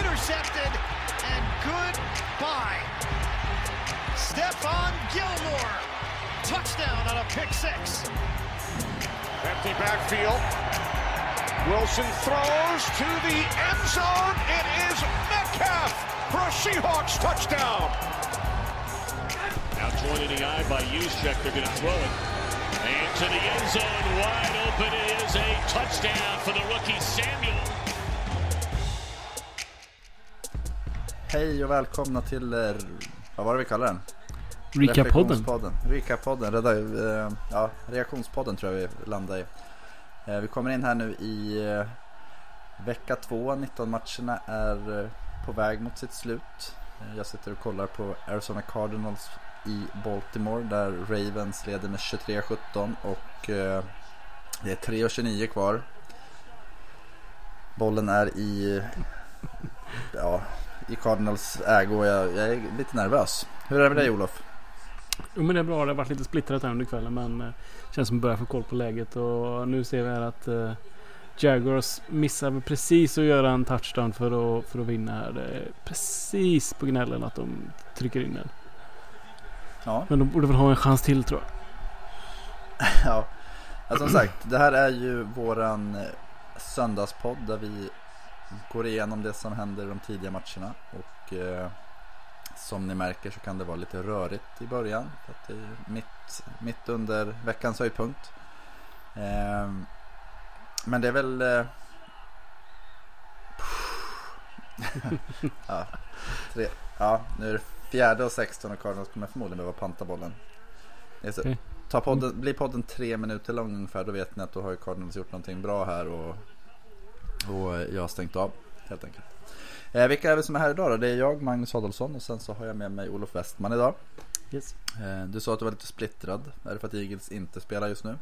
intercepted, and goodbye. Stefan Gilmore, touchdown on a pick six. Empty backfield. Wilson throws to the end zone. It is Metcalf for a Seahawks touchdown. Now joined joining the eye by Juszczyk. They're going to throw it. And to the end zone, wide open it is a touchdown for the rookie Samuel. Hej och välkomna till, eh, vad var det vi kallar den? Recap-podden. Recap-podden, eh, ja, reaktionspodden tror jag vi landar i. Eh, Vi kommer in här nu i vecka två, 19 matcherna är på väg mot sitt slut. Jag sitter och kollar på Arizona Cardinals i Baltimore där Ravens leder med 23-17 och det är 3.29 kvar. Bollen är i, ja, i Cardinals ägo och jag, jag är lite nervös. Hur är det med dig Olof? Jo men det är bra. Det har varit lite splittrat här under kvällen men eh, känns som att börjar få koll på läget och nu ser vi här att eh, Jaguars missar precis att göra en touchdown för att, för att vinna här. Det är precis på gnällen att de trycker in den. Ja. Men de borde väl ha en chans till tror jag. Ja, ja som sagt, det här är ju våran eh, söndagspodd där vi går igenom det som händer i de tidiga matcherna. Och eh, som ni märker så kan det vara lite rörigt i början. För att det är mitt, mitt under veckans höjdpunkt. Eh, men det är väl... Eh, ja, tre, ja, nu är det fjärde och 16 och Cardinals kommer förmodligen behöva panta bollen. Ta podden, blir podden tre minuter lång ungefär då vet ni att då har ju Cardinals gjort någonting bra här och, och jag har stängt av helt enkelt. Eh, vilka är vi som är här idag då? Det är jag, Magnus Adolfsson och sen så har jag med mig Olof Westman idag. Yes. Eh, du sa att du var lite splittrad. Är det för att Eagles inte spelar just nu?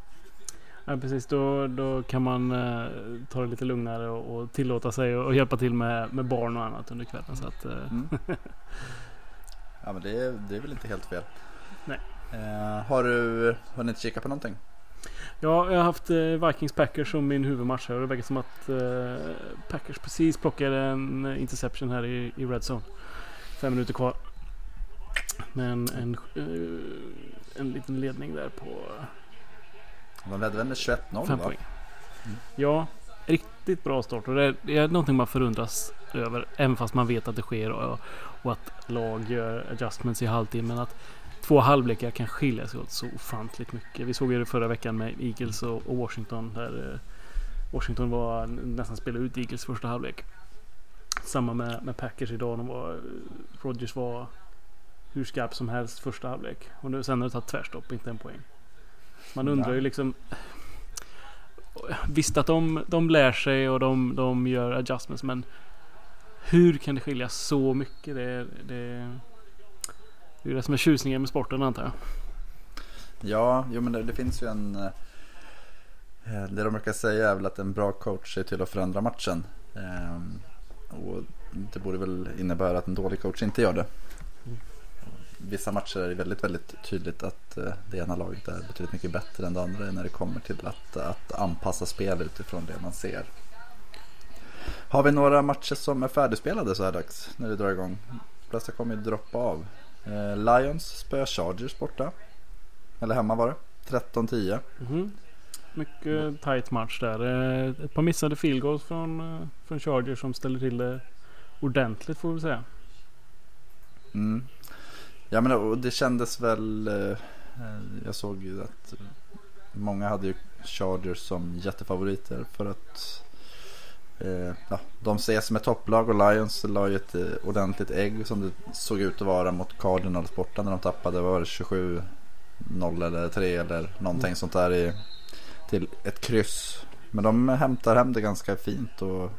Ja precis. Då, då kan man eh, ta det lite lugnare och, och tillåta sig och, och hjälpa till med, med barn och annat under kvällen. Så att, eh, Mm. ja men det det är väl inte helt fel. Nej. Eh, har du hunnit kika på någonting? Ja, jag har haft eh, Vikings Packers som min huvudmatch här och det verkar som att eh, Packers precis plockade en interception här i, i Red Zone. Fem minuter kvar. Men en, eh, en liten ledning där på De ledde väl med 21-0 fem va? poäng. Ja, riktigt bra start och det är, det är någonting man förundras över. Även fast man vet att det sker och, och att lag gör adjustments i halvtid. Men att två halvlekar kan skilja sig åt så ofantligt mycket. Vi såg ju det förra veckan med Eagles och, och Washington. Där eh, Washington var nästan spelade ut Eagles första halvlek. Samma med, med Packers idag. De var, Rodgers var hur skarp som helst första halvlek. Och nu, sen har det tagit tvärstopp, inte en poäng. Man undrar ju liksom Visst att de, de lär sig och de, de gör adjustments men Hur kan det skilja så mycket? Det, det, det är det som är tjusningen med sporten antar jag. Ja, jo men det, det finns ju en... Eh, det de brukar säga är väl att en bra coach är till att förändra matchen. Eh, och det borde väl innebära att en dålig coach inte gör det. Vissa matcher är det väldigt, väldigt tydligt att eh, det ena laget är betydligt mycket bättre än det andra när det kommer till att, att anpassa spel utifrån det man ser. Har vi några matcher som är färdigspelade så här dags när vi drar igång? De flesta kommer ju droppa av. Eh, Lions spöar Chargers borta. Eller hemma var det. 13-10. Mhm. Mycket tight match där. Eh, Ett par missade field goals från, eh, från Chargers som ställer till det ordentligt får vi säga. Mm. Ja men och det kändes väl. eh, Jag såg ju att många hade ju Chargers som jättefavoriter för att eh, ja, de ses som ett topplag och Lions la ju ett eh, ordentligt ägg som det såg ut att vara mot Cardinals borta när de tappade var det 27 0 eller 3 eller någonting sånt där i, till ett kryss. Men de hämtar hem det ganska fint och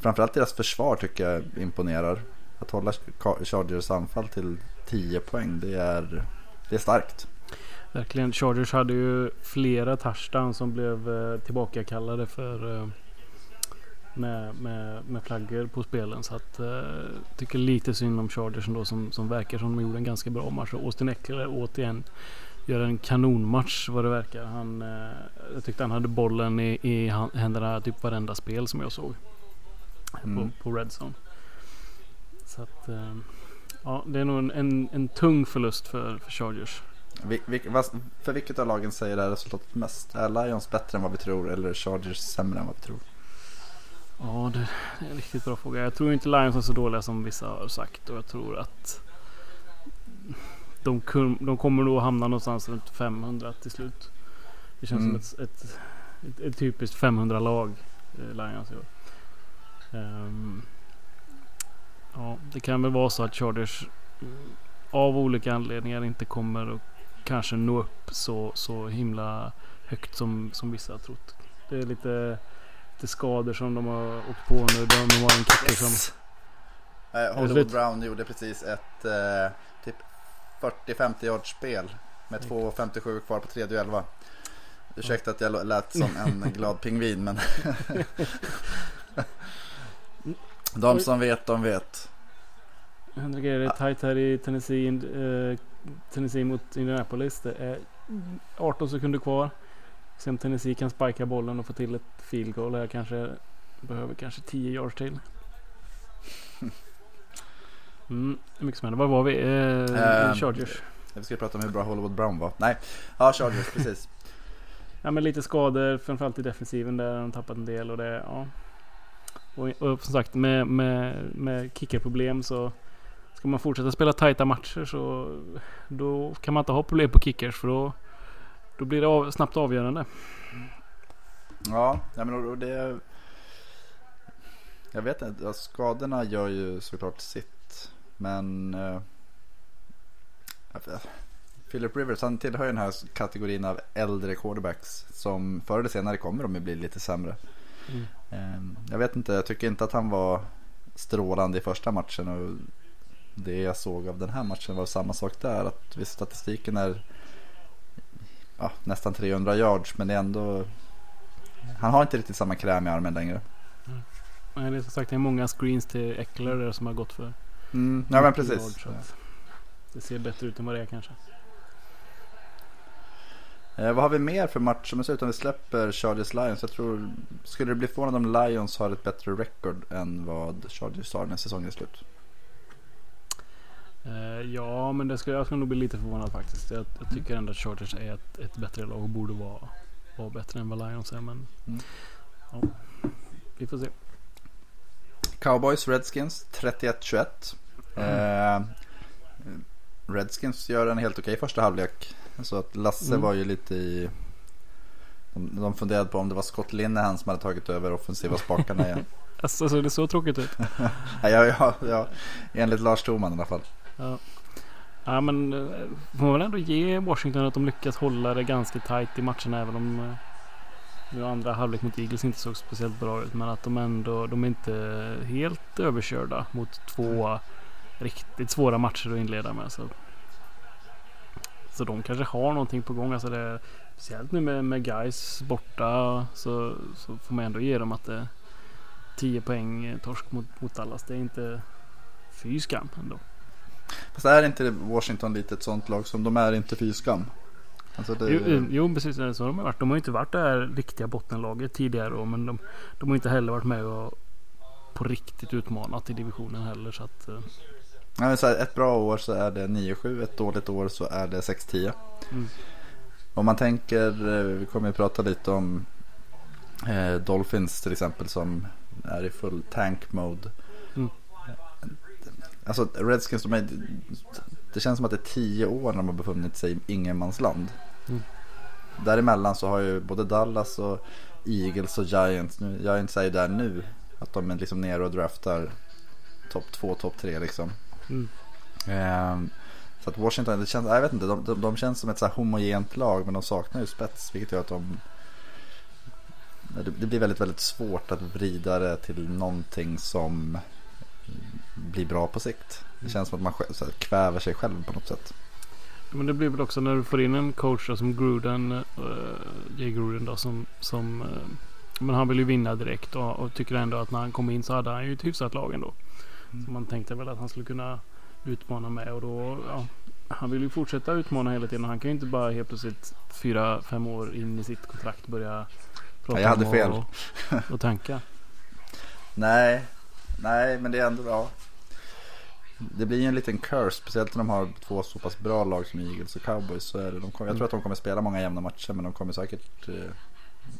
framförallt deras försvar tycker jag imponerar. Att hålla Chargers anfall till 10 poäng det är, det är starkt. Verkligen. Chargers hade ju flera touchdowns som blev eh, tillbakakallade för eh, med, med, med flaggor på spelen. Så att eh, tycker lite synd om Chargers ändå som, som verkar som de gjorde en ganska bra match. Och Austin Eckler återigen gör en kanonmatch vad det verkar. Han, eh, jag tyckte han hade bollen i, i händerna typ varenda spel som jag såg. på, på Red Zone. Så att eh, ja, det är nog en, en, en tung förlust för, för Chargers. Vi, vi, vad, för vilket av lagen säger det här resultatet mest? Är Lions bättre än vad vi tror eller är Chargers sämre än vad vi tror? Ja, det är en riktigt bra fråga. Jag tror inte Lions är så dåliga som vissa har sagt och jag tror att de, de kommer nog hamna någonstans runt 500 till slut. Det känns Mm. som ett, ett, ett, ett typiskt 500-lag, eh, Lions i år. Ehm, ja, det kan väl vara så att Chargers mm, av olika anledningar inte kommer att kanske nå upp så, så himla högt som, som vissa har trott. Det är lite, lite skador som de har åkt på nu. De, har en kicker som... Eh, Hollywood? Brown gjorde precis ett eh, typ 40-50 yards spel med 2.57 kvar på tredje och 11. Ursäkta att jag lät som en glad pingvin men De som vet, de vet. Händer grejer. Det är tajt här i Tennessee, eh, Tennessee mot Indianapolis. Det är 18 sekunder kvar. Se om Tennessee kan spika bollen och få till ett field goal här kanske. Behöver kanske 10 yards till. Mm, mycket som händer. Var var vi? Eh, Ehm, Chargers. Vi ska prata om hur bra Hollywood Brown var. Nej, ja Chargers precis. Ja men lite skador framförallt i defensiven där de tappat en del och det ja. Och, och som sagt med, med, med kickerproblem så ska man fortsätta spela tajta matcher så då kan man inte ha problem på kickers för då då blir det av, snabbt avgörande. Ja, men det... Jag vet inte, ja, skadorna gör ju såklart sitt. Men... Eh, Philip Rivers, han tillhör den här kategorin av äldre quarterbacks. Som förr eller senare kommer de ju bli lite sämre. Mm. Eh, jag vet inte, jag tycker inte att han var strålande i första matchen. Och det jag såg av den här matchen var samma sak där. Att visst, statistiken är ja, nästan 300 yards. Men det är ändå han har inte riktigt samma kräm i armen längre. Men det är som sagt det är många screens till Eckler där som har gått för Mm, ja men precis. yards, att Det ser bättre ut än vad det är kanske. Eh, vad har vi mer för match som ser ut om vi släpper Chargers Lions? Jag tror, skulle det bli förvånad om Lions har ett bättre record än vad Chargers har när säsongen är slut? Eh, ja, men det skulle jag skulle nog bli lite förvånad faktiskt. Jag, jag tycker ändå att Chargers är ett, ett bättre lag och borde vara, vara bättre än vad Lions är. Men Mm. ja, vi får se. Cowboys Redskins 31-21. Eh, Redskins gör en helt okej första halvlek. Så att Lasse Mm. var ju lite i... De, de funderade på om det var Scott Linehan som hade tagit över offensiva spakarna igen. Alltså, så det så tråkigt ut. ja, ja, ja, enligt Lars Thorman i alla fall. Ja. ja, men eh, får man väl ändå ge Washington att de lyckas hålla det ganska tight i matcherna även om eh, nu andra halvlek mot Eagles inte såg speciellt bra ut. Men att de ändå, de är inte helt överkörda mot två riktigt svåra matcher att inleda med. Så, så de kanske har någonting på gång. Alltså det, speciellt nu med, med guys borta så, så får man ändå ge dem att det är 10 poäng eh, torsk mot, mot Dallas. Det är inte fy skam ändå. Fast är inte Washington lite ett sånt lag som de är inte fy skam? Alltså det, Jo, jo, jo precis så de har varit. De har inte varit det här riktiga bottenlaget tidigare men de, de har inte heller varit med och på riktigt utmanat i divisionen heller. Så att, eh, men så här, ett bra år så är det 9-7, ett dåligt år så är det 6-10. Mm. Om man tänker, eh, vi kommer ju prata lite om eh, Dolphins till exempel som är i full tank mode. Mm. Alltså Redskins, de är, det känns som att det är 10 år när de har befunnit sig i ingenmansland. Mm. Däremellan så har ju både Dallas och Eagles och Giants, nu, Giants är ju där nu, att de är liksom nere och draftar topp 2, topp 3 liksom. Mm. Ehm, så att Washington, det känns, jag vet inte, de, de, de känns som ett så här homogent lag men de saknar ju spets vilket gör att de det, det blir väldigt, väldigt svårt att vrida det till någonting som blir bra på sikt. Det känns som att man själv, så här, kväver sig själv på något sätt. Men det blir väl också när du får in en coach då, som Gruden, uh, Jay Gruden då som, som eh, men han vill ju vinna direkt och, och tycker ändå att när han kom in så hade han ju ett hyfsat lag ändå. Så man tänkte väl att han skulle kunna utmana med och då, ja, han vill ju fortsätta utmana hela tiden. Han kan ju inte bara helt plötsligt fyra, fem år in i sitt kontrakt börja prata Ja, jag hade om fel. Och, och tanka. Nej, nej, men det är ändå bra. Det blir ju en liten curse, speciellt när de har två så pass bra lag som Eagles och Cowboys. Så är det, de kommer, jag tror att de kommer spela många jämna matcher, men de kommer säkert eh,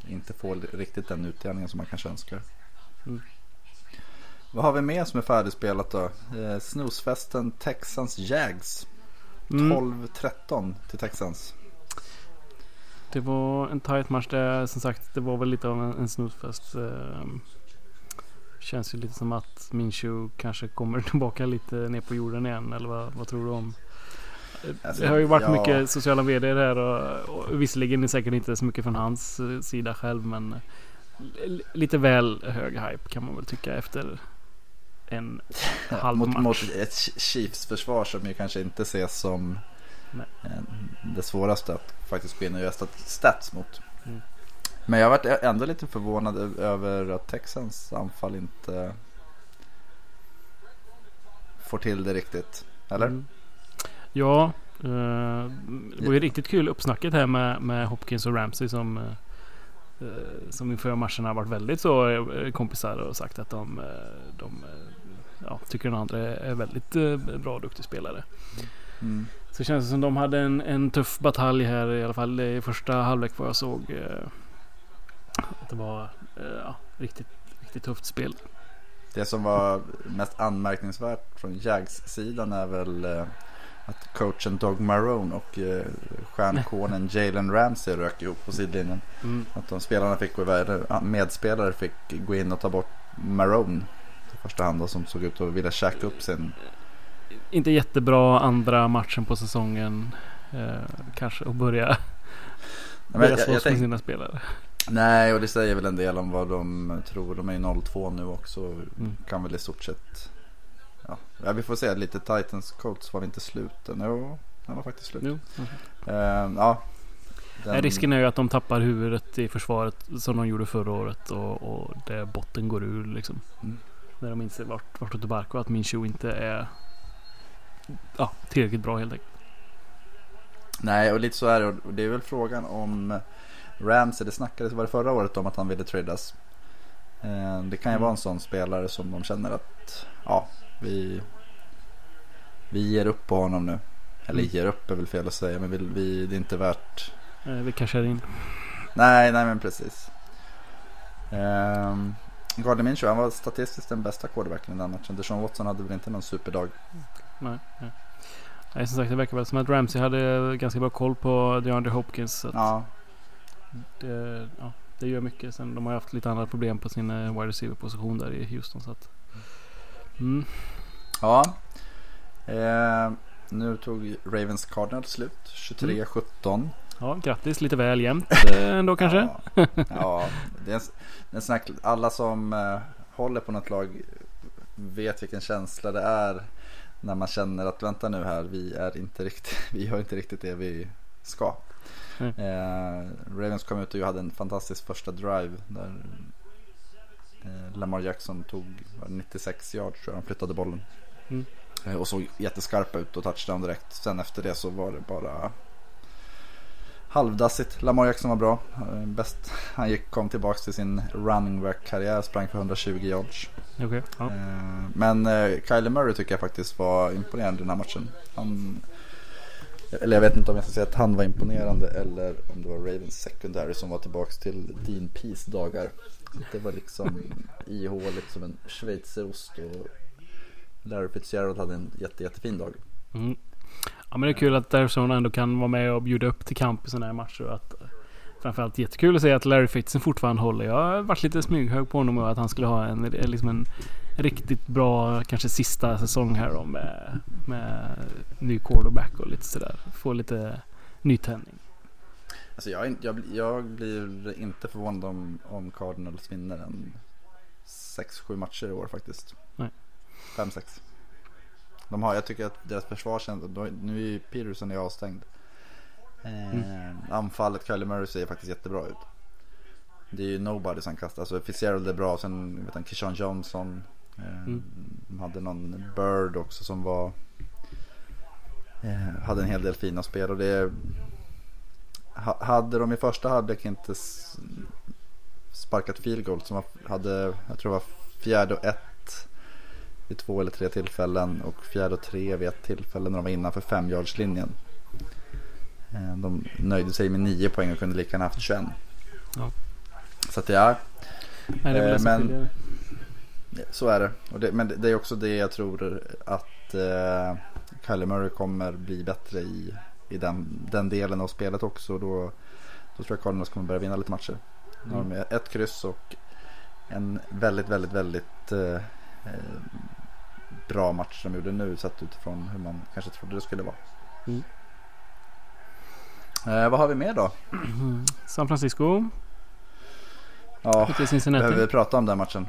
inte få riktigt den utdelningen som man kanske önskar. Mm. Vad har vi mer som är färdigspelat då? Eh, snusfesten Texans Jags. 12-13 mm. till Texans. Det var en tight match där som sagt det var väl lite av en, en snusfest. Eh, känns ju lite som att Minshew kanske kommer tillbaka lite ner på jorden igen eller vad, vad tror du om? Alltså, det har ju varit ja. mycket sociala medier här och, och visserligen är säkert inte så mycket från hans eh, sida själv men lite väl hög hype kan man väl tycka efter en halv mot, match. Mot ett Chiefs försvar som ju kanske inte ses som Nej. det svåraste att faktiskt gå in och göra stats mot. Mm. Men jag varit ändå lite förvånad över att Texans anfall inte får till det riktigt. Eller? Mm. Ja, eh, det var ju riktigt kul uppsnacket här med, med Hopkins och Ramsey som eh, eh som inför matcherna har varit väldigt så eh, kompisar och sagt att de, eh, de ja, tycker den andra är väldigt bra och duktig spelare. Mm. Så det känns som de hade en, en tuff batalj här i alla fall i första halvlek vad jag såg. Eh, att det var eh, ja, riktigt, riktigt tufft spel. Det som var mest anmärkningsvärt från Jags-sidan är väl eh, att coachen Doug Marone och stjärnkonen Jalen Ramsey rök ihop på sidlinjen. Mm. Att de spelarna fick gå iväg, medspelare fick gå in och ta bort Marone i första hand då, som såg ut att vilja käka upp sin inte jättebra andra matchen på säsongen. Eh, kanske att börja, börja slåss med sina spelare. Nej, och det säger väl en del om vad de tror. De är ju 0-2 nu också. Mm. Kan väl i stort sett. Ja, vi får se. Lite Titans Colts var vi inte slut Jo, den var faktiskt slut. Okay. uh, ja, den... Risken är ju att de tappar huvudet i försvaret som de gjorde förra året och, och där botten går ur liksom. Mm. När de inser vart, vart det barkar och att min show inte är ja, tillräckligt bra helt enkelt. Nej, och lite så är det. Och det är väl frågan om Ramsey. Det snackades var det förra året om att han ville tradas. Eh, det kan ju mm. vara en sån spelare som de känner att ja, vi, vi ger upp på honom nu. Eller mm. ger upp är väl fel att säga, men vi, vi, det är inte värt. Eh, vi cashar in. Nej, nej men precis. Um, Gardner Minshew, han var statistiskt den bästa quarterbacken i den matchen. Deshaun Watson hade väl inte någon superdag. Nej, nej. nej, som sagt det verkar väl som att Ramsey hade ganska bra koll på DeAndre Hopkins. ja. Det, ja, det gör mycket. Sen de har haft lite andra problem på sin eh, wide receiver position där i Houston. Så att, mm. Ja. Eh, nu tog Ravens Cardinals slut. 23-17. Mm. Ja, grattis lite väl jämnt eh, ändå kanske. Ja, ja det är en, en snack, alla som eh, håller på något lag vet vilken känsla det är när man känner att vänta nu här, vi är inte riktigt, vi har inte riktigt det vi ska. Mm. Eh, Ravens kom ut och hade en fantastisk första drive där eh, Lamar Jackson tog 96 yards tror jag, han flyttade bollen. Mm. Eh, och såg jätteskarpa ut och touchdown direkt. Sen efter det så var det bara halvdassigt. Lamar Jackson var bra. Eh, bäst. Han gick, kom tillbaka till sin running back karriär. Sprang för 120 yards. Okay, ja. Eh, men eh, Kyler Murray tycker jag faktiskt var imponerande i den här matchen. Han, eller jag vet inte om jag ska säga att han var imponerande eller om det var Ravens secondary som var tillbaka till Dean Peace dagar. Det var liksom ihåligt som en schweizerost och Larry Fitzgerald hade en jätte, jättefin dag. Mm. Ja men det är kul att Arizona ändå kan vara med och bjuda upp till kamp i sådana här matcher. Och att, eh, framförallt jättekul att se att Larry Fitzen fortfarande håller. Jag har varit lite smyghög på honom och att han skulle ha en, liksom en riktigt bra, kanske sista säsong här då med, med ny quarterback och lite sådär. Få lite nytändning. Alltså jag, jag, jag blir inte förvånad om, om Cardinals vinner en 6-7 matcher i år faktiskt. Nej. 5-6. De har, jag tycker att deras försvar känns, nu är ju Peterson är avstängd. Eh, mm. Anfallet, Kylie Murray ser faktiskt jättebra ut. Det är ju nobody som kastar, alltså Fitzgerald är bra, sen vet han Kishon Johnson. Eh, mm. De hade någon Bird också som var, eh, hade en hel del fina spel och det hade de i första halvlek inte sparkat field goal som hade, jag tror det var fjärde och ett vid två eller tre tillfällen och fjärde och tre vid ett tillfälle när de var innanför femjardslinjen. Eh, de nöjde sig med nio poäng och kunde lika gärna haft 21. Ja. Så att ja, Nej, det men-. Så är det. Det men det är också det jag tror att eh, Kyler Murray kommer bli bättre i, i den, den delen av spelet också. Då, då tror jag Cardinals kommer börja vinna lite matcher. Nu har de ett kryss och en väldigt, väldigt, väldigt eh, eh, bra match som de gjorde nu sett utifrån hur man kanske trodde det skulle vara. Mm. Eh, vad har vi mer då? San Francisco. Ja, behöver vi prata om den matchen?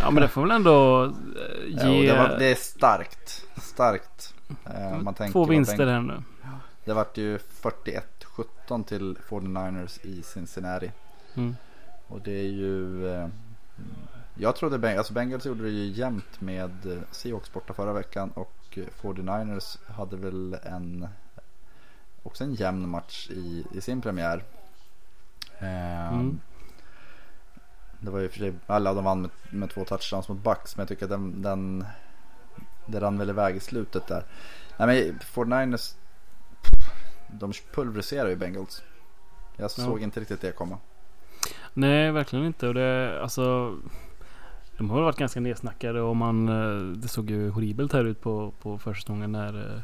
Ja men det får väl ändå eh, Ja, och ge det, var, det är starkt. Starkt. Eh, man tänker två vinster här nu. Det vart ju 41-17 till 49ers i Cincinnati. Mm. Och det är ju... Eh, jag trodde Beng- alltså Bengals gjorde det ju jämnt med eh, Seahawks borta förra veckan. Och eh, 49ers hade väl en... Också en jämn match i, i sin premiär. Eh, Mm. Det var ju för sig, alla de vann med, med två touchdowns mot Bucks. Men jag tycker att den, den det rann väl iväg i slutet där. Nej men 49ers de pulveriserar ju Bengals. Jag såg inte riktigt det komma. Nej verkligen inte. Och det alltså. De har varit ganska nedsnackade och man. eh, Det såg ju horribelt här ut på, på försäsongen när eh,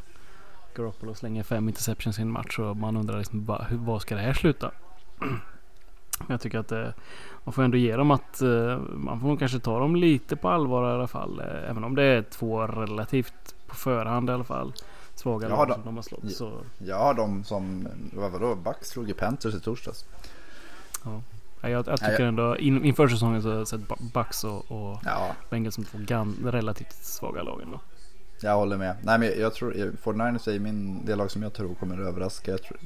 Garoppolo slänger fem interceptions i en match och man undrar liksom va, hur, vad ska det här sluta? Jag tycker att eh, man får ändå ge dem att eh, man får nog kanske ta dem lite på allvar i alla fall. Eh, Även om det är två relativt på förhand i alla fall svaga Ja, lag då. som de har slått. Så Jag har de som, vad vadå, Bucks slog ju Panthers i torsdags. ja, jag, jag Nej, tycker jag- ändå in, inför säsongen så har jag sett Bu- Bucks och, och Ja, Bengals som två relativt svaga lag ändå. jag håller med. Nej men jag tror, 49ers är min, det lag som jag tror kommer överraska. Jag, tro,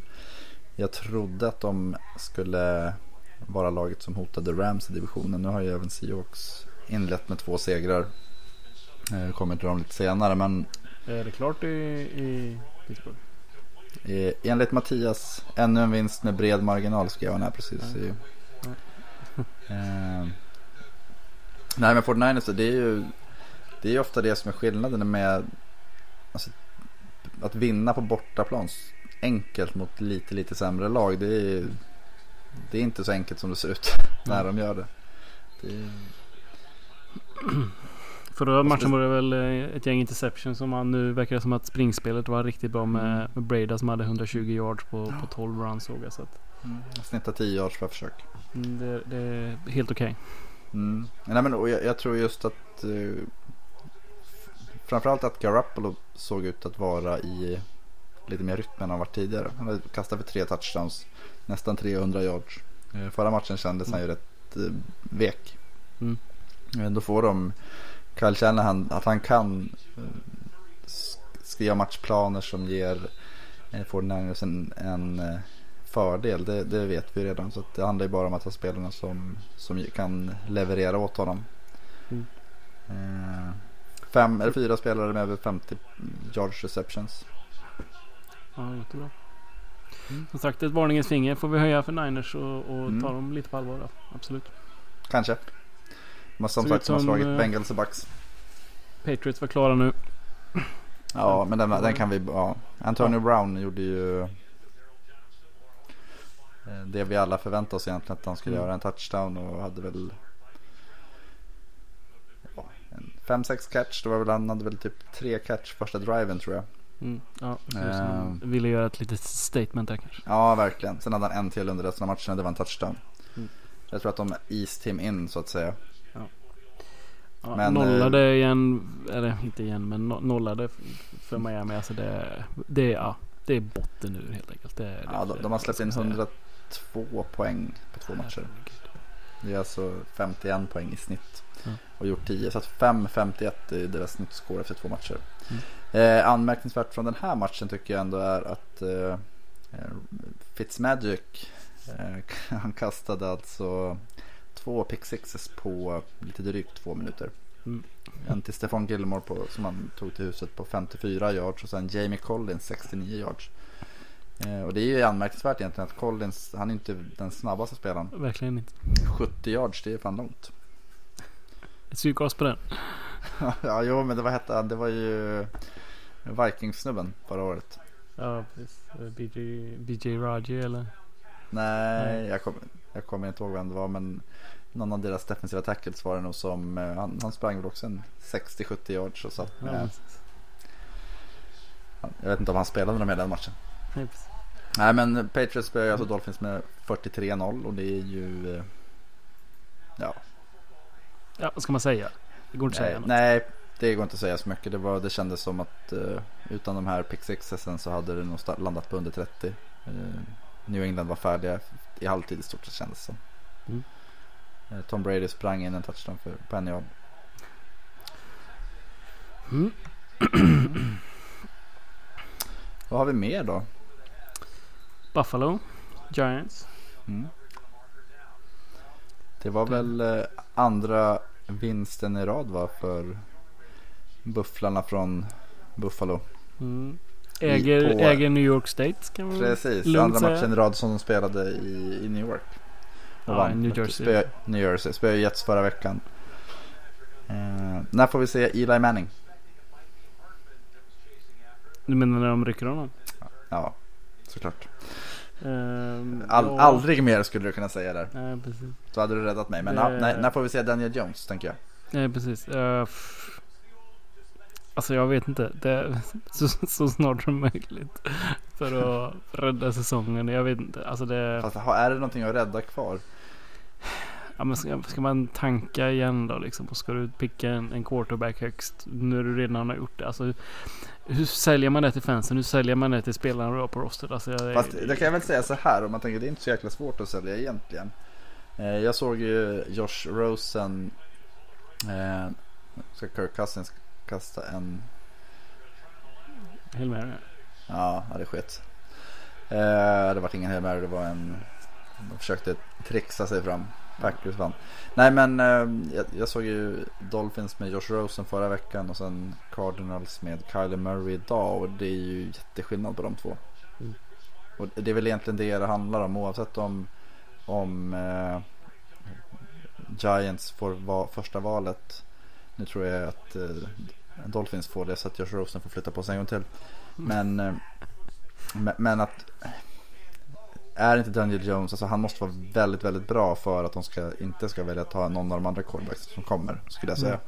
jag trodde att de skulle vara laget som hotade Rams i divisionen. Nu har ju även Seahawks inlett med två segrar. Eh, kommer till dem lite senare men Är det klart i, i Pittsburgh? Enligt Mattias, ännu en vinst med bred marginal skrev han här precis. I, eh, nej men 49ers det är ju det är ju ofta det som är skillnaden med alltså, att vinna på bortaplan enkelt mot lite lite sämre lag. Det är, det är inte så enkelt som det ser ut när de gör det. det Förra matchen var det väl eh, ett gäng interception som han nu verkar det som att springspelet var riktigt bra med, med Breda som hade 120 yards på, på 12 runs såg jag. Så att, snittar 10 yards per försök. mm, det, det är helt okej. Mm. Nej, men, och jag, jag tror just att eh, framförallt att Garoppolo såg ut att vara i lite mer rytm än han varit tidigare. Han hade kastat för tre touchdowns, nästan 300 yards. Eh, förra matchen kändes han ju rätt eh, vek. Mm. Eh, då får de Kyle Shanahan att han kan sk- skriva matchplaner som ger eh, 49ers en, en fördel. Det, det vet vi redan. Så det handlar ju bara om att ha spelarna som, som kan leverera åt honom. Mm. Fem eller fyra spelare med över 50 yards receptions. Ja, jättebra. Mm. Som sagt, ett varningens finger får vi höja för Niners och, och Mm. ta dem lite på allvar. Då. Absolut. Kanske. Men som sagt, de har som, slagit eh, Bengals och Bucks. Patriots var klara nu. Ja, men den, den kan vi... Ja. Antonio Brown gjorde ju eh, det vi alla förväntade oss egentligen att han skulle Mm. göra en touchdown och hade väl ja, en 5-6 catch. Det var väl, han hade väl typ tre catch första driven tror jag. Mm. Ja, det ser ut som Ehm. han ville göra ett litet statement där kanske. Ja, verkligen. Sen hade han en till under resten av matchen det var en touchdown. Mm. Jag tror att de eased him in så att säga. Ja, Men, nollade igen, eller inte igen, men no, nollade för Miami. Alltså det, det, ja, det är botten nu helt enkelt. Det, det, Ja, de, de har släppt in vad ska man 102 poäng på två matcher. Det är alltså 51 poäng i snitt. Ja. Och gjort 10. Så att 5-51 är deras snittscore efter två matcher. Mm. Eh, anmärkningsvärt från den här matchen tycker jag ändå är att eh, eh, Fitzmagic eh, han kastade alltså två pick sixes på lite drygt två minuter. Mm. En till Stefan Gilmore på, som han tog till huset på 54 yards och sen Jamie Collins 69 yards. Eh, och det är ju anmärkningsvärt egentligen att Collins, han är inte den snabbaste spelaren. Verkligen inte. 70 yards, det är fan långt. Ett psykgas på den. ja, jo, men det var hette? Det var ju Vikings-snubben förra året. Ja, precis. BJ, BJ Raji eller? Nej, Nej. Jag, kommer, jag kommer inte ihåg vem det var, men någon av deras defensiva tackles var det nog som, eh, han, han sprang väl också en 60-70 yards och satt med. precis. Jag vet inte om han spelade med den matchen. Nej, precis. Nej, men Patriots spöar alltså Dolphins med 43-0 och det är ju, eh, ja, Ja, vad ska man säga? Det går inte att säga något. nej, det går inte att säga så mycket. Det, var, det kändes som att eh, utan de här pick sixesen så hade det nog landat på under 30. Eh, New England var färdiga i halvtid i stort sett kändes det som. Mm. Eh, Tom Brady sprang in en touchdown för på en yard. Mm. Vad har vi mer då? Buffalo. Giants. Mm. Det var väl eh, andra vinsten i rad va för bufflarna från Buffalo. Mm. Äger, på- äger New York State kan man Precis, lugnt andra matchen i rad som de spelade i, i New York. Och Ja, vann New Jersey. Spö, New Jersey. Spöade Jets förra veckan. Eh, när får vi se Eli Manning? Du menar när de rycker honom? Ja, såklart. Ehm, All, ja. Aldrig mer skulle du kunna säga där. Nej, precis. Då hade du räddat mig. Men Det- ja, när, när får vi se Daniel Jones tänker jag? Nej, precis. Eh, f- alltså jag vet inte. Det så, så snart som möjligt. För att rädda säsongen. Jag vet inte. Alltså det... Fast är det någonting att rädda kvar? Ja, men ska, ska man tanka igen då liksom? Och ska du picka en, en quarterback högst när du redan har gjort det? Alltså, hur säljer man det till fansen? Hur säljer man det till spelarna har på roster? Alltså, jag, Fast det kan jag väl säga så här om man tänker det är inte så jäkla svårt att sälja egentligen. Eh, jag såg ju Josh Rosen. Eh, ska Kirk Cousins kasta en det. Ja, ja, det sket. Eh, det var ingen Hail Mary, det var en... De försökte trixa sig fram. Packers vann. Nej men eh, jag, jag såg ju Dolphins med Josh Rosen förra veckan och sen Cardinals med Kyler Murray idag och det är ju jätteskillnad på de två. Mm. Och det är väl egentligen det det handlar om oavsett om, om eh, Giants får va, första valet. Nu tror jag att eh, Dolphins får det så att Josh Rosen får flytta på sig en gång till. Men, eh, men, att är inte Daniel Jones, alltså han måste vara väldigt, väldigt bra för att de ska, inte ska välja att ta någon av de andra quarterbacks som kommer, skulle jag säga. Mm.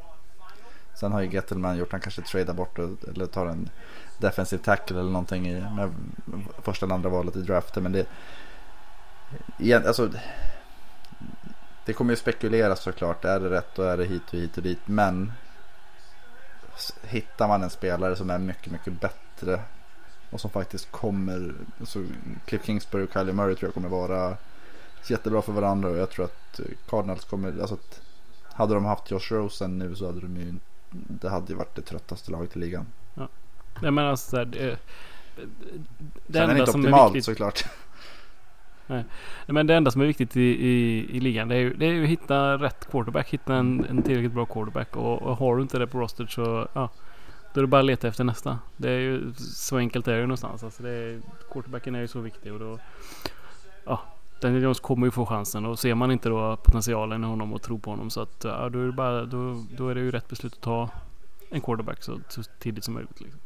Sen har ju Gettelman gjort, han kanske tradar bort och- eller tar en defensive tackle eller någonting i med första eller andra valet i draften. Men det, igen, alltså, det kommer ju spekuleras såklart, är det rätt och är det hit och hit och dit. Men hittar man en spelare som är mycket, mycket bättre och som faktiskt kommer, så Cliff Kingsbury och Kylie Murray tror jag kommer vara jättebra för varandra och jag tror att Cardinals kommer, alltså att hade de haft Josh Rosen nu så hade de ju, det hade ju varit det tröttaste laget i ligan. Nej men alltså så här, det, det Sen är det enda inte optimalt viktigt. såklart. Nej, men det enda som är viktigt i, i, i ligan det är, ju, det är ju att hitta rätt quarterback. Hitta en, en tillräckligt bra quarterback. Och, och har du inte det på roster så ja, då är det bara att leta efter nästa. Det är ju så enkelt är det ju någonstans. Alltså det är, quarterbacken är ju så viktig och då ja, Daniel Jones kommer ju få chansen och ser man inte då potentialen i honom och tror på honom så att ja, då är det bara då, då är det ju rätt beslut att ta en quarterback så, så tidigt som möjligt. Liksom.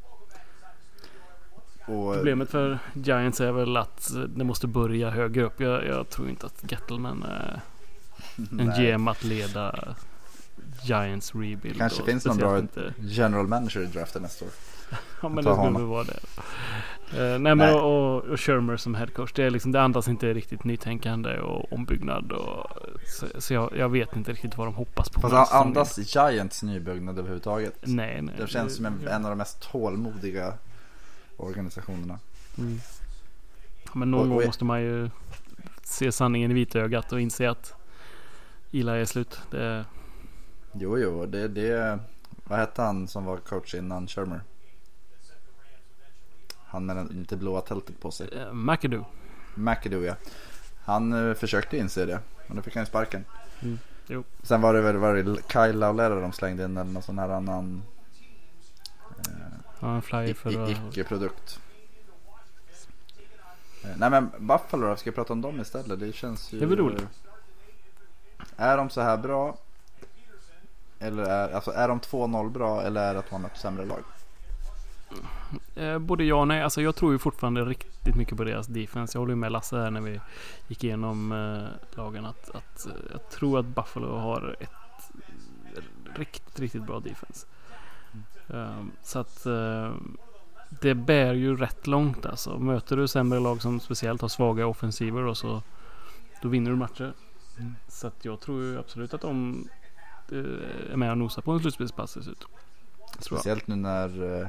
Och, Problemet för Giants är väl att det måste börja högre upp. Jag, jag tror inte att Gettleman är en nej, GM att leda Giants rebuild. Kanske finns någon bra inte- general manager i draften nästa år. Ja men det skulle vara det. Eh, nej men Nej. och, och Shermer som headcoach. Det, är liksom, det andas inte riktigt nytänkande och ombyggnad. Och, så så jag, jag vet inte riktigt vad de hoppas på. Fast andas Giants nybyggnad överhuvudtaget? Nej nej. Det känns som en, en av de mest tålmodiga organisationerna. Mm. Men någon Och- och- gång måste man ju se sanningen i vitögat och inse att Eli är slut. Det, Jo, jo, det, det, vad hette han som var coach innan Shermer? Han med det blåa tältet på sig. eh, McAdoo. McAdoo ja. Han eh, försökte inse det. Men då fick han ju sparken. Mm, jo. Sen var det väl var det Kyle Laulera de slängde in eller någon sån här annan Ja, i- för att... icke-produkt. Eh, Nej men Buffalo då, ska jag prata om dem istället? Det känns ju... Det är väl roligt. Är de så här bra? Eller är, alltså, är de 2-0 bra eller är det att man har ett sämre lag? Eh, både ja och nej. Alltså jag tror ju fortfarande riktigt mycket på deras defense. Jag håller ju med Lasse här när vi gick igenom eh, lagen. Att, att eh, jag tror att Buffalo har ett riktigt, riktigt bra defense. Um, så att uh, det bär ju rätt långt alltså. Möter du sämre lag som speciellt har svaga offensiver och så då vinner du matcher. Mm. Så att jag tror ju absolut att de uh, är med och nosar på en slutspelsplats dessutom. Speciellt nu när uh,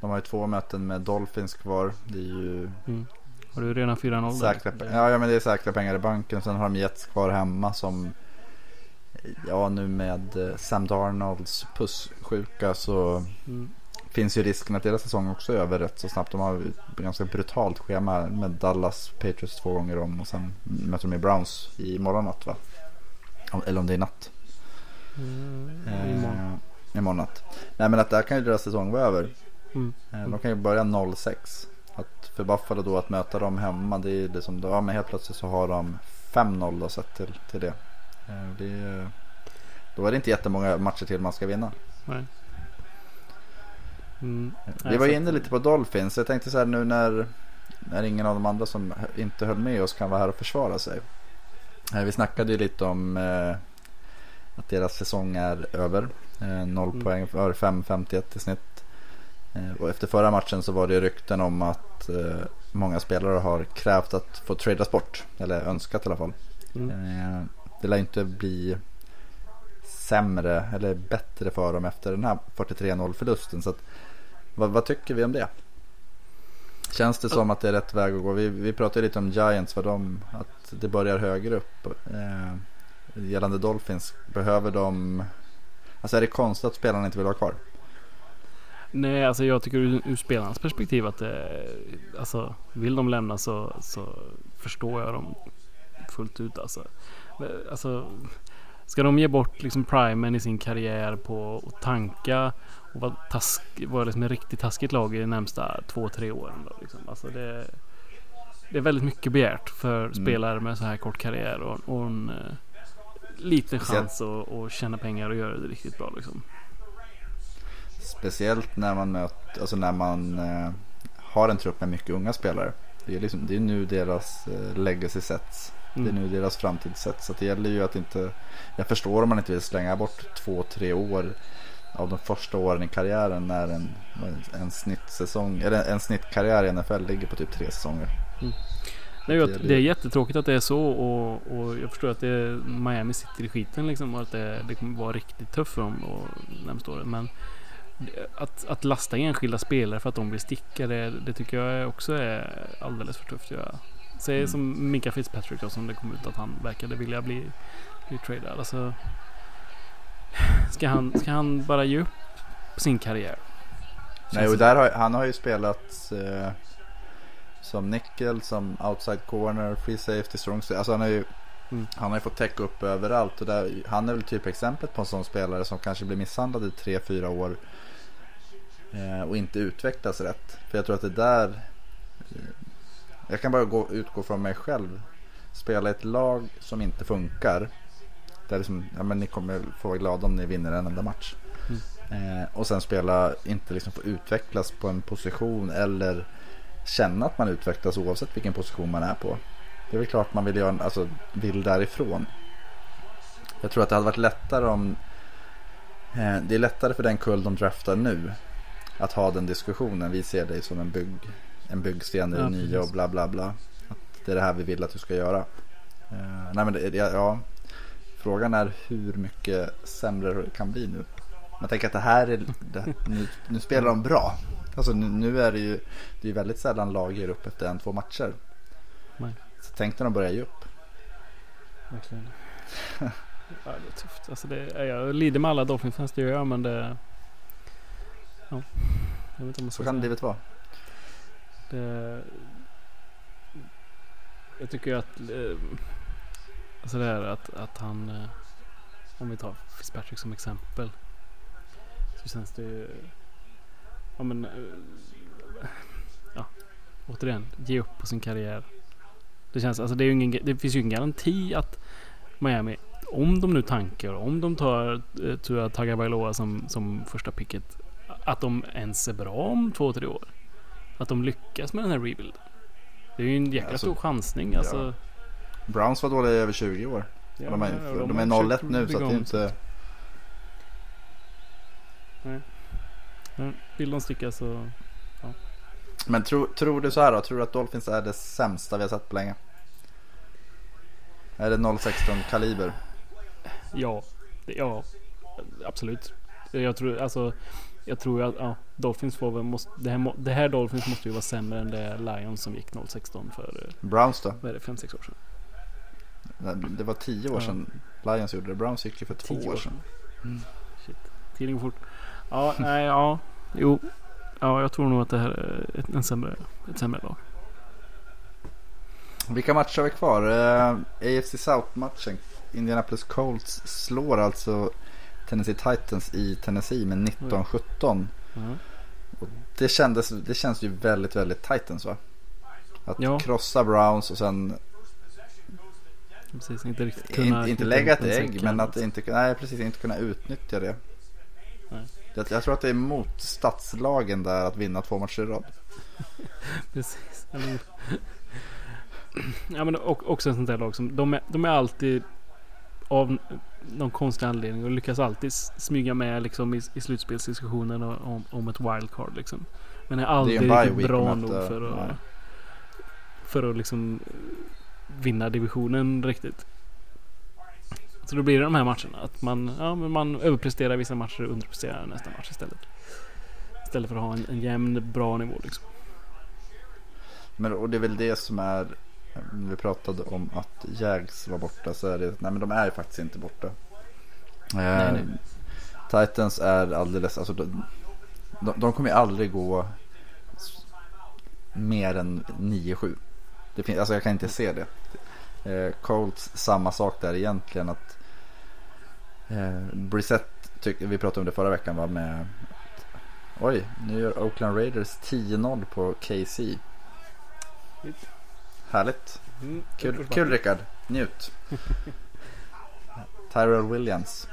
de har ju två möten med Dolphins kvar. Det är ju mm. Har du redan 4-0? Säkra, ja, ja men det är säkra pengar i banken. Sen har de Jets kvar hemma som Ja nu med eh, Sam Darnolds pussjuka så mm. finns ju risken att deras säsong också är över rätt så snabbt. De har ett ganska brutalt schema med Dallas Patriots två gånger om och sen möter de Browns i morgon natt va? Eller om det är natt. Mm, eh, imorgon. imorgon natt. Nej men att där kan ju deras säsong vara över. Mm. Eh, de kan ju börja 0-6. Att för Buffalo då att möta dem hemma det är liksom, ja men helt plötsligt så har de 5-0 då sett till, till det. Eh, det, då är det inte jättemånga matcher till man ska vinna. Nej. Mm. Vi var inne lite på Dolphins. Jag tänkte så här nu när, när ingen av de andra som inte höll med oss kan vara här och försvara sig. Eh, vi snackade ju lite om eh, att deras säsong är över. Eh, 0 mm. poäng för 5-51 i snitt. Eh, och efter förra matchen så var det rykten om att eh, många spelare har krävt att få tradas bort. Eller önskat i alla fall. Mm det lär inte bli sämre eller bättre för dem efter den här 43-0 förlusten. Så att, vad, vad, tycker vi om det? Känns det som att det är rätt väg att gå? Vi, vi pratade lite om Giants, vad de, att det börjar högre upp. Eh, gällande Dolphins, behöver de... Alltså är det konstigt att spelarna inte vill vara kvar? Nej, alltså jag tycker ur, ur spelarnas perspektiv att det, alltså vill de lämna så, så förstår jag dem fullt ut alltså. Eh, alltså, ska de ge bort liksom primen i sin karriär på att tanka och vara, task, vara liksom ett riktigt taskigt lag i de närmsta två, tre åren. Då, liksom. alltså det, det är väldigt mycket begärt för mm. spelare med så här kort karriär och, och en uh, liten chans att, att tjäna pengar och göra det riktigt bra. Liksom. Speciellt när man möter, alltså när man uh, har en trupp med mycket unga spelare. Det är, liksom, det är nu deras uh, legacy sätts. Mm. Det är nu deras framtidssätt. Så det gäller ju att inte... Jag förstår om man inte vill slänga bort två, tre år av de första åren i karriären när en, en snittsäsong, eller en snittkarriär i NFL ligger på typ tre säsonger. Mm. Det, är, det är jättetråkigt att det är så och, och jag förstår att det Miami sitter i skiten liksom och att det, det kommer vara riktigt tufft för dem och närmsta året. Men att, att lasta enskilda spelare för att de vill sticka det, det tycker jag också är alldeles för tufft att göra. Säg mm. som Minka Fitzpatrick då som det kom ut att han verkade vilja bli, bli tradad. Alltså, ska, han, ska han bara ge upp sin karriär? Nej, och där har, han har ju spelat eh, som nickel, som outside corner, free safety, strong Alltså han har ju mm. Han har ju fått täcka upp överallt och där, han är väl typ exemplet på en sån spelare som kanske blir misshandlad i tre, fyra år eh, och inte utvecklas rätt. För jag tror att det där jag kan bara gå, utgå från mig själv. Spela ett lag som inte funkar. Där liksom, ja, men ni kommer få vara glada om ni vinner en enda match. Mm. Eh, och sen spela, inte liksom få utvecklas på en position eller känna att man utvecklas oavsett vilken position man är på. Det är väl klart man vill, göra, alltså, vill därifrån. Jag tror att det hade varit lättare om... Eh, det är lättare för den kull de draftar nu att ha den diskussionen. Vi ser dig som en bygg, en byggsten i det ja, nya och bla bla bla. Att det är det här vi vill att du ska göra. Uh, nej men det, ja, frågan är hur mycket sämre det kan bli nu. Man tänker att det här är, det, nu, nu, spelar de bra. Alltså nu, nu, är det ju, det är väldigt sällan lag ger upp efter en, två matcher. Nej. Så tänk när de börjar ge upp. Verkligen. ja, det är tufft. Alltså det, jag lider med alla Dolphins det gör jag men det... Ja. Jag vet inte om man så kan livet vara. Det, eh, jag tycker att eh, alltså det här att, att han eh, om vi tar Fitzpatrick som exempel så känns det ju ja men ja återigen ge upp på sin karriär. Det känns alltså det är ju ingen det finns ju ingen garanti att Miami om de nu tankar, om de tar Tua Tagovailoa som, som första picket, att de ens är bra om två, tre år. Att de lyckas med den här rebuilden. Det är ju en jäkla Alltså, stor chansning alltså. Browns var dåliga i över 20 år. Ja, de är, ja, de har är 0-1 försökt nu så att det är inte... Men Vill de sticka så... Men tro, tror du så här då? Tror du att Dolphins är det sämsta vi har sett på länge? Är det 016 kaliber? Ja, ja absolut. Jag tror alltså jag tror att ja, Dolphins får väl, måste, det, här, det här Dolphins måste ju vara sämre än det Lions som gick 016 för eh, Browns då? vad är det, 5-6 år sedan. Nej, Det var 10 år Ja. sedan Lions gjorde det. Browns gick ju för två 10 år sedan. Shit, tiden går fort. Ja, nej, ja, jo. Ja, jag tror nog att det här är ett, en sämre, ett sämre lag. Vilka matcher har vi kvar? Eh, AFC South-matchen. Indianapolis Colts slår alltså Tennessee Titans i Tennessee med 19-17. Ja. Det, kändes, det känns ju väldigt, väldigt Titans va? Att Ja. krossa Browns och sen Precis, inte riktigt kunna... inte, inte lägga ett en ägg men att inte, nej, precis, inte kunna utnyttja det. Jag, jag tror att det är mot stadslagen där att vinna två matcher i rad. Precis. Ja men också ett sånt där lag som de är, de är alltid av någon konstig anledning och lyckas alltid smyga med liksom i, i slutspelsdiskussionen om, om ett wildcard liksom. Men är aldrig riktigt week bra nog möte- för att, nej. för att liksom eh, vinna divisionen riktigt. Så då blir det de här matcherna. Att man, ja, men man överpresterar vissa matcher och underpresterar nästa match istället. Istället för att ha en, en jämn, bra nivå liksom. Men, och det är väl det som är, vi pratade om att Jags var borta så är det, nej men de är ju faktiskt inte borta. Eh, nej. Titans är alldeles, alltså de, de, de kommer ju aldrig gå mer än 9-7. Det finns, alltså jag kan inte se det. Eh, Colts samma sak där egentligen att eh, Brissett, tyck, vi pratade om det förra veckan var med Oj, nu gör Oakland Raiders 10-0 på KC. Härligt. Mm, Kul, kul Rickard. Njut. Tyrell Williams.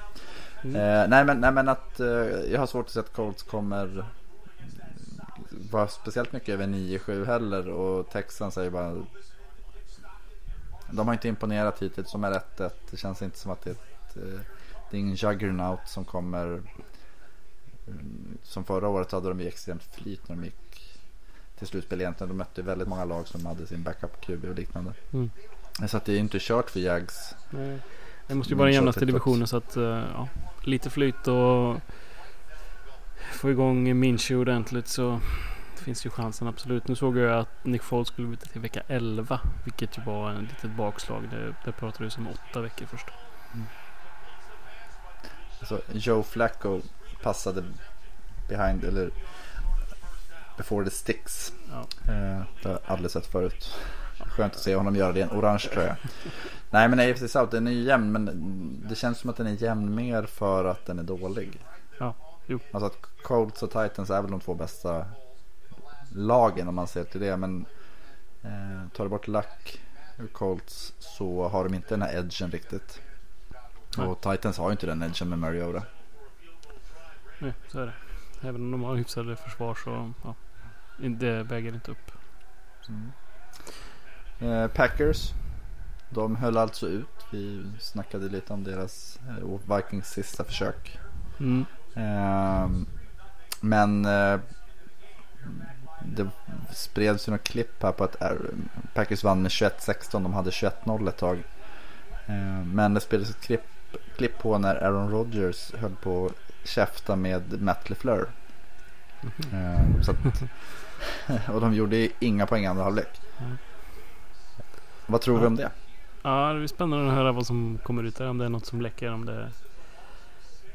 Mm. Eh, nej, men, nej men att eh, jag har svårt att se att Colts kommer vara speciellt mycket över 9-7 heller. Och Texans är ju bara... De har inte imponerat hittills som är 1-1. Det känns inte som att det är ett... Eh, det är ingen juggernaut som kommer... mm, Som förra året hade de ju extremt flyt när de gick till slutspel egentligen. De mötte ju väldigt många lag som hade sin backup QB och liknande. Mm. Så att det är inte kört för Jags. Nej. Det måste ju Mm, vara den så jämnaste divisionen så att eh, ja, lite flyt och få igång Minshew ordentligt så finns ju chansen absolut. Nu såg jag att Nick Foles skulle byta till vecka 11 vilket ju var en litet bakslag. Det, det pratades om åtta veckor först. Så Joe Flacco passade behind eller before the sticks. Ja. Eh, det har jag aldrig sett förut. Skönt att se honom göra det i en orange tröja. Nej men AFC South den är ju jämn men det känns som att den är jämn mer för att den är dålig. Ja, jo. Alltså att Colts och Titans är väl de två bästa lagen om man ser till det. Men eh, tar du bort Luck ur Colts så har de inte den här edgen riktigt. Nej. Och Titans har ju inte den edgen med Mariota. Nej, så är det. Även om de har hyfsade försvar så ja, det väger inte upp. Eh, Packers. De höll alltså ut. Vi snackade lite om deras eh, Vikings sista försök. Mm. Ehm, men eh, det spreds ju några klipp här på att Aaron- Packers vann med 21-16. De hade 21-0 ett tag. Ehm, men det spelades ett klipp, klipp på när Aaron Rodgers höll på att käfta med Matt LeFleur. Ehm, så att, och de gjorde inga poäng i andra halvlek. Mm. Vad tror vi om det? Ja, det blir spännande att höra vad som kommer ut där. Om det är något som läcker. Om det...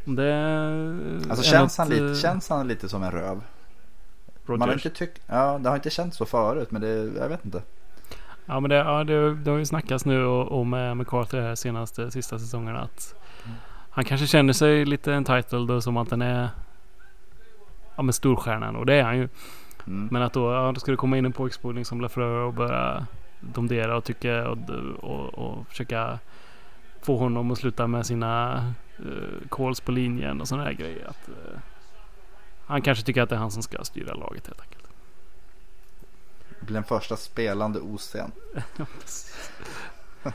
Om det Alltså känns något, han, lite, eh, känns han lite som en röv? Man har inte tyckt, ja det har inte känts så förut men det, jag vet inte. Ja men det, ja, det, det har ju snackats nu och, med McCarthy här senaste sista säsongerna att Mm. han kanske känner sig lite entitled och som att den är ja men storstjärnan och det är han ju. Mm. Men att då, ja, då ska det komma in en påexpolning som Lafleur och börja domdera och tycka och, och, och försöka få honom att sluta med sina uh, calls på linjen och sådana här grejer. Att, uh, han kanske tycker att det är han som ska styra laget helt enkelt. Blir den första spelande OC'n.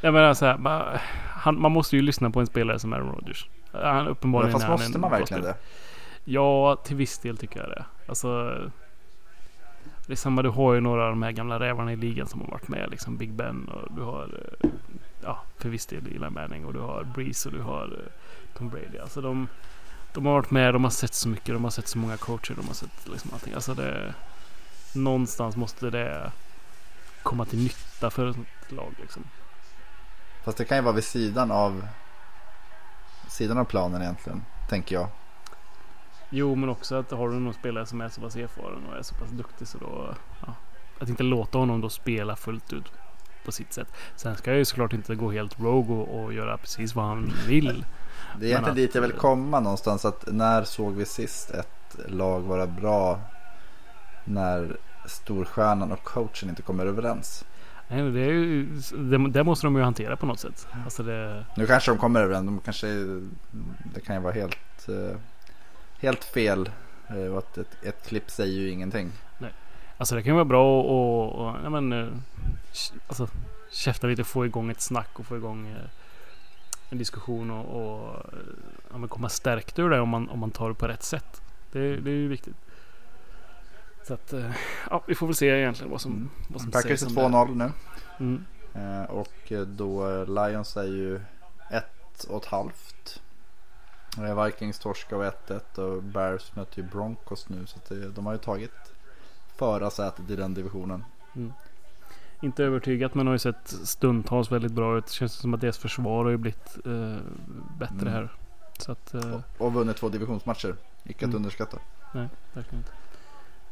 Jag menar så här, man, han, man måste ju lyssna på en spelare som Aaron Rodgers. Han uppenbarligen Men fast måste man verkligen det? Ja, till viss del tycker jag det. Alltså, det är samma, du har ju några av de här gamla rävarna i ligan som har varit med. Liksom Big Ben och du har, eh, ja, för viss del Eli Manning och du har Breeze och du har eh, Tom Brady. Alltså de, de har varit med, de har sett så mycket, de har sett så många coacher, de har sett liksom allting. Alltså det, någonstans måste det komma till nytta för ett lag liksom. Fast det kan ju vara vid sidan av sidan av planen egentligen, tänker jag. Jo, men också att har du någon spelare som är så pass erfaren och är så pass duktig så då... Ja, att inte låta honom då spela fullt ut på sitt sätt. Sen ska jag ju såklart inte gå helt rogue och, och göra precis vad han vill. Det är egentligen dit jag vill komma någonstans. Att när såg vi sist ett lag vara bra när storstjärnan och coachen inte kommer överens? Nej, det, ju, det, det, måste de ju hantera på något sätt. Alltså det... Nu kanske de kommer överens. De kanske, det kan ju vara helt, eh, helt fel. Och att ett, ett klipp säger ju ingenting. Nej. Alltså det kan ju vara bra att och, och, ja, men, eh, alltså, käfta lite, få igång ett snack och få igång eh, en diskussion och, och ja, men komma stärkt ur det om man, om man tar det på rätt sätt. Det, det är ju viktigt. Så att, eh, ja, vi får väl se egentligen vad som, vad som Packers är 2-0 nu. Mm. Eh, och då Lions är ju ett och ett halvt. Vikings torska och 1-1 och Bears möter ju Broncos nu. Så det, de har ju tagit förarsätet i den divisionen. Mm. Inte övertygat men har ju sett stundtals väldigt bra ut. Känns som att deras försvar har ju blivit eh, bättre mm. här. Så att, eh, och, och vunnit två divisionsmatcher. Icke att mm. underskatta. Nej, verkligen inte.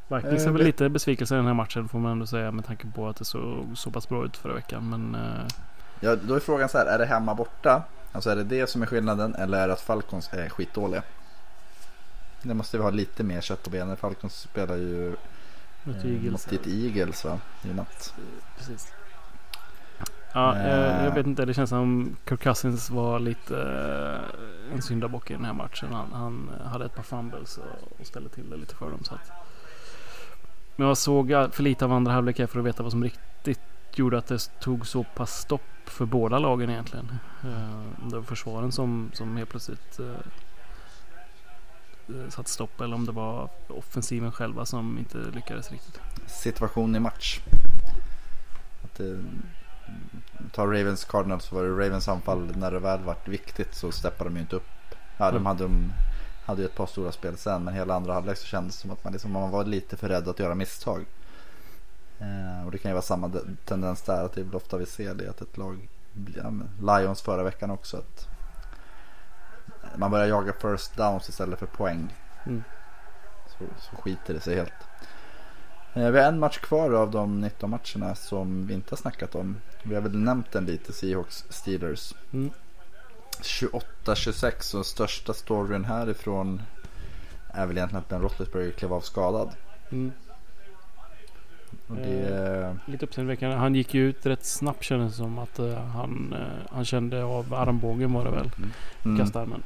Vikings är väl lite besvikelse i den här matchen får man ändå säga med tanke på att det såg så pass bra ut förra veckan. Men, uh... Ja, då är frågan så här, är det hemma borta? Alltså är det det som är skillnaden eller är det att Falcons är skitdåliga? Det måste vi ha lite mer kött på benen. Falcons spelar ju mot Eagles, mot Eagles va? I natt. Precis. Ja, uh... jag vet inte. Det känns som Kirk Cousins var lite uh, en syndabock i den här matchen. Han, han hade ett par fumbles och, och ställde till det lite för dem. Så att, men jag såg för lite av andra halvlek för att veta vad som riktigt gjorde att det tog så pass stopp för båda lagen egentligen. Eh, det var försvaren som, som helt plötsligt uh, satt stopp eller om det var offensiven själva som inte lyckades riktigt. Situation i match. Att det, ta Ravens Cardinals så var det Ravens anfall när det väl vart viktigt så steppade de ju inte upp. Ja, mm. de hade de hade ju ett par stora spel sen men hela andra halvlek så kändes det som att man, liksom, man var lite för rädd att göra misstag. Eh, och det kan ju vara samma tendens där att det är ofta vi ser det att ett lag, ja, Lions förra veckan också, att man börjar jaga first downs istället för poäng. Mm. Så, så skiter det sig helt. Eh, vi har en match kvar av de 19 matcherna som vi inte har snackat om. Vi har väl nämnt den lite, Seahawks Steelers. Mm. 28-26 och största storyn härifrån är väl egentligen att Ben Roethlisberger klev av skadad. Mm. Det... Eh, lite uppseendeväckande. Han gick ju ut rätt snabbt kändes det som att uh, han, uh, han kände av armbågen var det väl. Mm. mm. Kastarmen.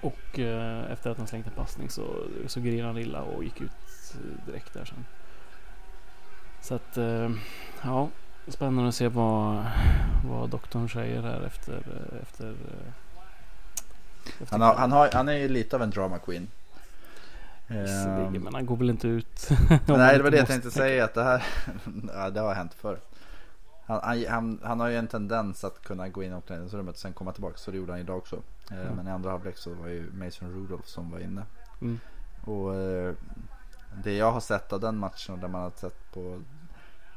Och efter att han slängt en passning så, så grinade han illa och gick ut direkt där sen. Så att ja, Spännande att se vad, vad doktorn säger här efter... efter, efter han, har, han, har, han är ju lite av en drama queen. Visserligen, men han går väl inte ut. Nej, det var det jag tänkte säga. Att det här ja, det har hänt förr. Han, han, han, har ju en tendens att kunna gå in i omklädningsrummet och sen komma tillbaka. Så det gjorde han idag också. Mm. Men i andra halvlek så var ju Mason Rudolph som var inne. Mm. Och eh, det jag har sett av den matchen och där man har sett på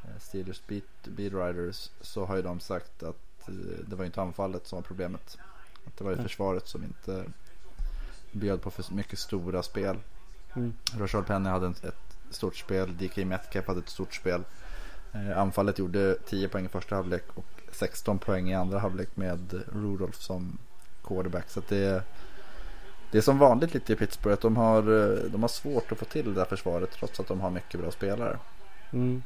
Eh, Steelers beat, beat riders så har ju de sagt att eh, det var inte anfallet som var problemet. Att det var ju försvaret som inte bjöd på för mycket stora spel. Mm. Rashard Penny hade ett stort spel, DK Metcalf hade ett stort spel. Eh, anfallet gjorde 10 poäng i första halvlek och 16 poäng i andra halvlek med Rudolph som quarterback. Så det, det är som vanligt lite i Pittsburgh att de har, de har svårt att få till det där försvaret trots att de har mycket bra spelare. Mm.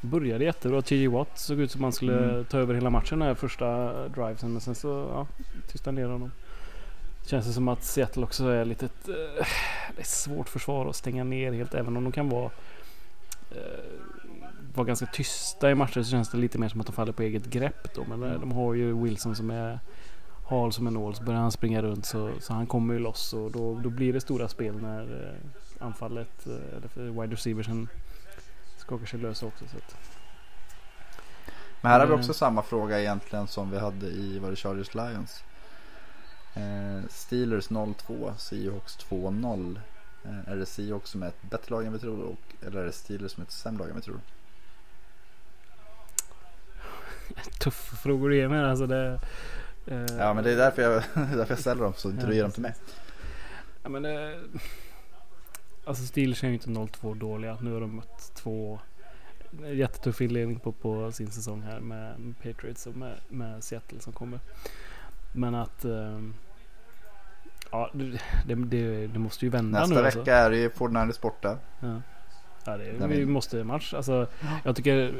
Började jättebra. TJ Watt såg ut som han skulle Mm. ta över hela matchen den här första drivesen. Men sen så ja, tystade ner honom. Känns det som att Seattle också är lite ett, eh, det är svårt försvar att stänga ner helt. Även om de kan vara eh, vara ganska tysta i matcher så känns det lite mer som att de faller på eget grepp då. Men eh, de har ju Wilson som är hal som en nål. Så börjar han springa runt så, så han kommer ju loss och då, då blir det stora spel när eh, anfallet eh, eller för wide receiversen skakar sig lösa också. Så att, Men här har vi Mm. också samma fråga egentligen som vi hade i var det Chargers Lions. Eh, Steelers 0-2, Seahawks 2-0. Eh, är det Seahawks som är ett bättre lag än vi tror och, eller är det Steelers som är ett sämre lag än vi tror? tuffa frågor igen här alltså. Det, eh, Ja men det är därför jag, därför jag ställer dem så inte Ja, du ger dem till mig. Ja, men, eh, alltså Steelers är ju inte 0-2 dåliga. Nu har de mött två jättetuff inledning på, på sin säsong här med, med Patriots och med, med Seattle som kommer. Men att eh, ja, det, det, det måste ju vända Nästa nu. vecka Alltså. är det ju 49ers borta. Ja. Ja, det är, Nej, vi men- måste match. Alltså, jag tycker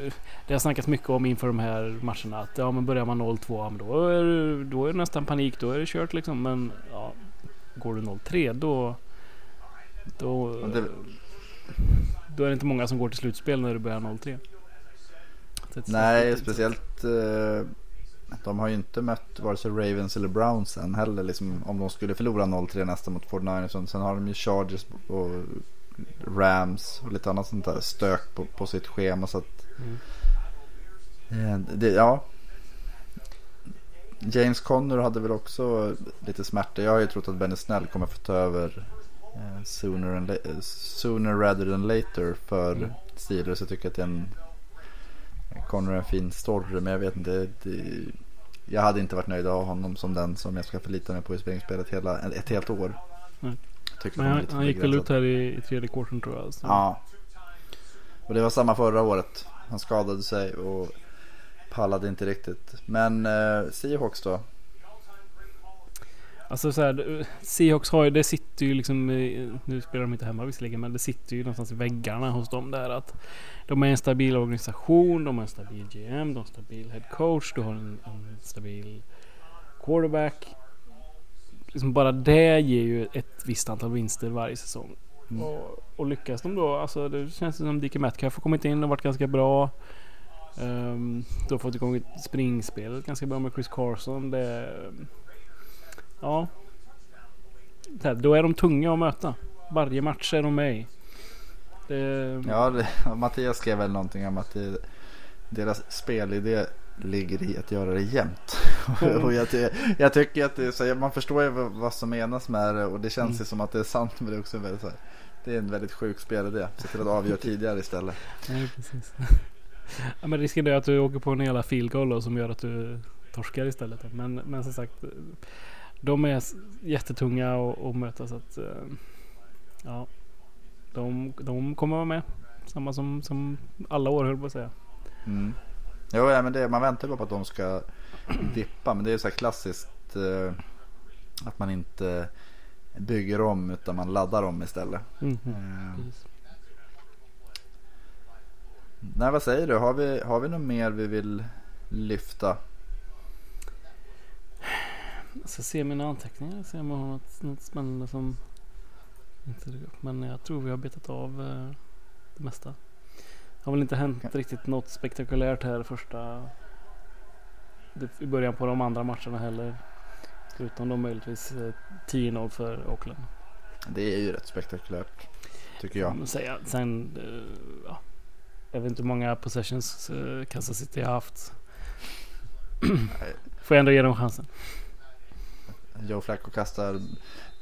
det har snackats mycket om inför de här matcherna att ja, men börjar man 0-2 ja, men då är, det- då är det nästan panik. Då är det kört liksom. Men ja, går du 0-3 då då, det- då är det inte många som går till slutspel när du börjar 0-3. Så att- Nej, speciellt. Eh, de har ju inte mött vare sig Ravens eller Browns än heller. Liksom, om de skulle förlora 0-3 nästa mot 49ers. Sen har de ju Chargers och Rams och lite annat sånt där stök på, på sitt schema. Så att, Mm. eh, det, ja. James Conner hade väl också lite smärta. Jag har ju trott att Benny Snell kommer få ta över eh, sooner, and eh, sooner rather than later för Mm. Steelers. Jag tycker att det är en Connor är en fin story men jag vet inte. Det, jag hade inte varit nöjd av honom som den som jag ska förlita mig på i springspelet hela, ett helt år. Nej. Men han, han gick väl ut här i, i tredje kvarten tror jag. Så. Ja. Och det var samma förra året. Han skadade sig och pallade inte riktigt. Men eh, Seahawks då? Alltså så här, Seahawks har ju, det sitter ju liksom, nu spelar de inte hemma visserligen, men det sitter ju någonstans i väggarna hos dem där att de är en stabil organisation, de har en stabil GM, de har en stabil head coach, du har en, en stabil quarterback. Liksom bara det ger ju ett visst antal vinster varje säsong. Mm. Och, och lyckas de då, alltså det känns som DK Metcalf har kommit in och varit ganska bra. Um, de har fått igång ett springspel ganska bra med Chris Carson. Det, ja. Här, då är de tunga att möta. Varje match är de med i. Det, Ja, det, Mattias skrev väl någonting om att det, deras spelidé ligger i att göra det jämnt. och jag, jag tycker att det, så, man förstår ju vad, som menas med det och det känns Mm. ju som att det är sant men det är också väldigt så här, det är en väldigt sjuk spelidé. Se till att avgöra tidigare istället. Nej, precis. ja, men risken är att du åker på en hela då, som gör att du torskar istället. Men, men som sagt. De är jättetunga att möta så att. eh, Ja. De, de kommer vara med. Samma som, som alla år höll på att säga. Mm. Jo, ja, men det, man väntar bara på att de ska dippa. Men det är så här klassiskt eh, att man inte bygger om utan man laddar om istället. Mm. Eh, Precis. nej, vad säger du? Har vi, har vi något mer vi vill lyfta? Jag ska se mina anteckningar. Se om jag har något, något spännande som inte dök upp. Men jag tror vi har betat av eh, det mesta. Det har väl inte hänt Okej. riktigt något spektakulärt här första i början på de andra matcherna heller. Förutom då möjligtvis eh, 10-0 för Oakland. Det är ju rätt spektakulärt. Tycker jag. Säga. Sen, eh, ja. Jag vet inte hur många possessions eh, Kansas City har haft. Får jag ändå ge dem chansen. Joe Flacco kastar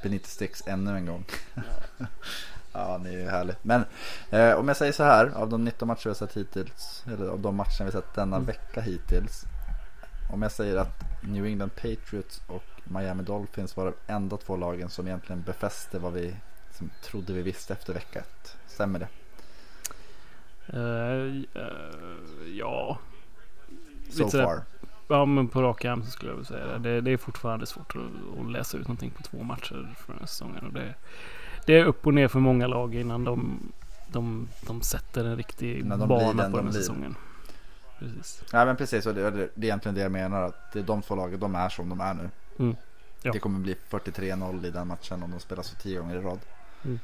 Benito Sticks ännu en gång. ja, det är ju härligt. Men eh, om jag säger så här. Av de 19 matcher vi har sett hittills. Eller av de matcherna vi sett denna Mm. vecka hittills. Om jag säger att New England Patriots och Miami Dolphins var de enda två lagen som egentligen befäste vad vi som trodde vi visste efter vecka ett. Stämmer det? Eh, eh, ja. So Lite far. Ja men på rak arm så skulle jag väl säga det. det. Är fortfarande svårt att, att läsa ut någonting på två matcher för den här säsongen. Och det, det är upp och ner för många lag innan de de, de sätter en riktig de bana den på de den här blir. säsongen. Precis. Nej men precis, och det, det är egentligen det jag menar. Att det är de två lagen, de är som de är nu. Mm. Ja. Det kommer bli 43-0 i den matchen om de spelar så tio gånger i rad. Mm.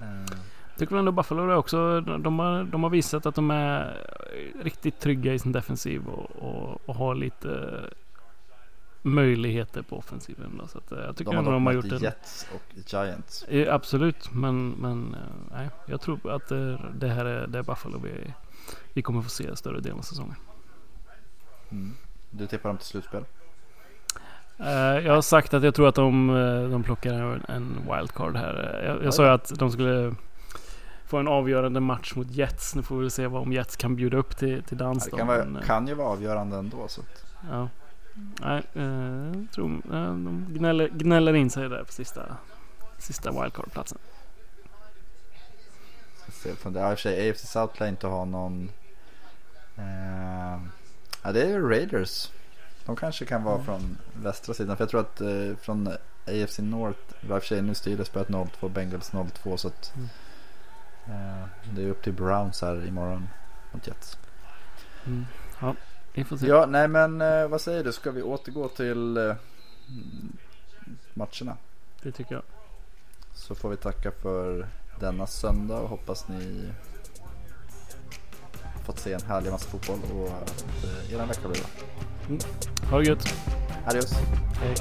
Eh, Tycker ändå Buffalo är också, de har, de har visat att de är riktigt trygga i sin defensiv och, och, och har lite möjligheter på offensiven. Då. Så att, eh, jag tycker de har de har gjort en... Jets och Giants. Absolut, men, men eh, nej, jag tror att det, här är, det är Buffalo vi, vi kommer få se större delen av säsongen. Mm. Du tippar dem till slutspel? Eh, Jag har sagt att jag tror att de, de plockar en- wildcard här. Jag, jag sa ju att de skulle få en avgörande match mot Jets. Nu får vi väl se vad om Jets kan bjuda upp till, till dans. Det kan, vara, men, eh, kan ju vara avgörande ändå. Så att, Ja. Nej, eh, tror eh, de gnäller, gnäller in sig där på sista, sista wildcard-platsen. det i och för sig AFC South lär inte ha någon. Eh, ja, det är Raiders. De kanske kan vara Mm. från västra sidan. För jag tror att eh, från AFC North, i och för sig nu Steelers spelat 0-2, Bengals 0-2. Så att Mm. Eh, det är upp till Browns här imorgon mot Jets. Mm. Ja, vi får se. Ja, nej men eh, vad säger du? Ska vi återgå till eh, matcherna? Det tycker jag. Så får vi tacka för denna söndag och hoppas ni fått se en härlig massa fotboll och att eran vecka blir bra. Ha det gött. Adios! Hej.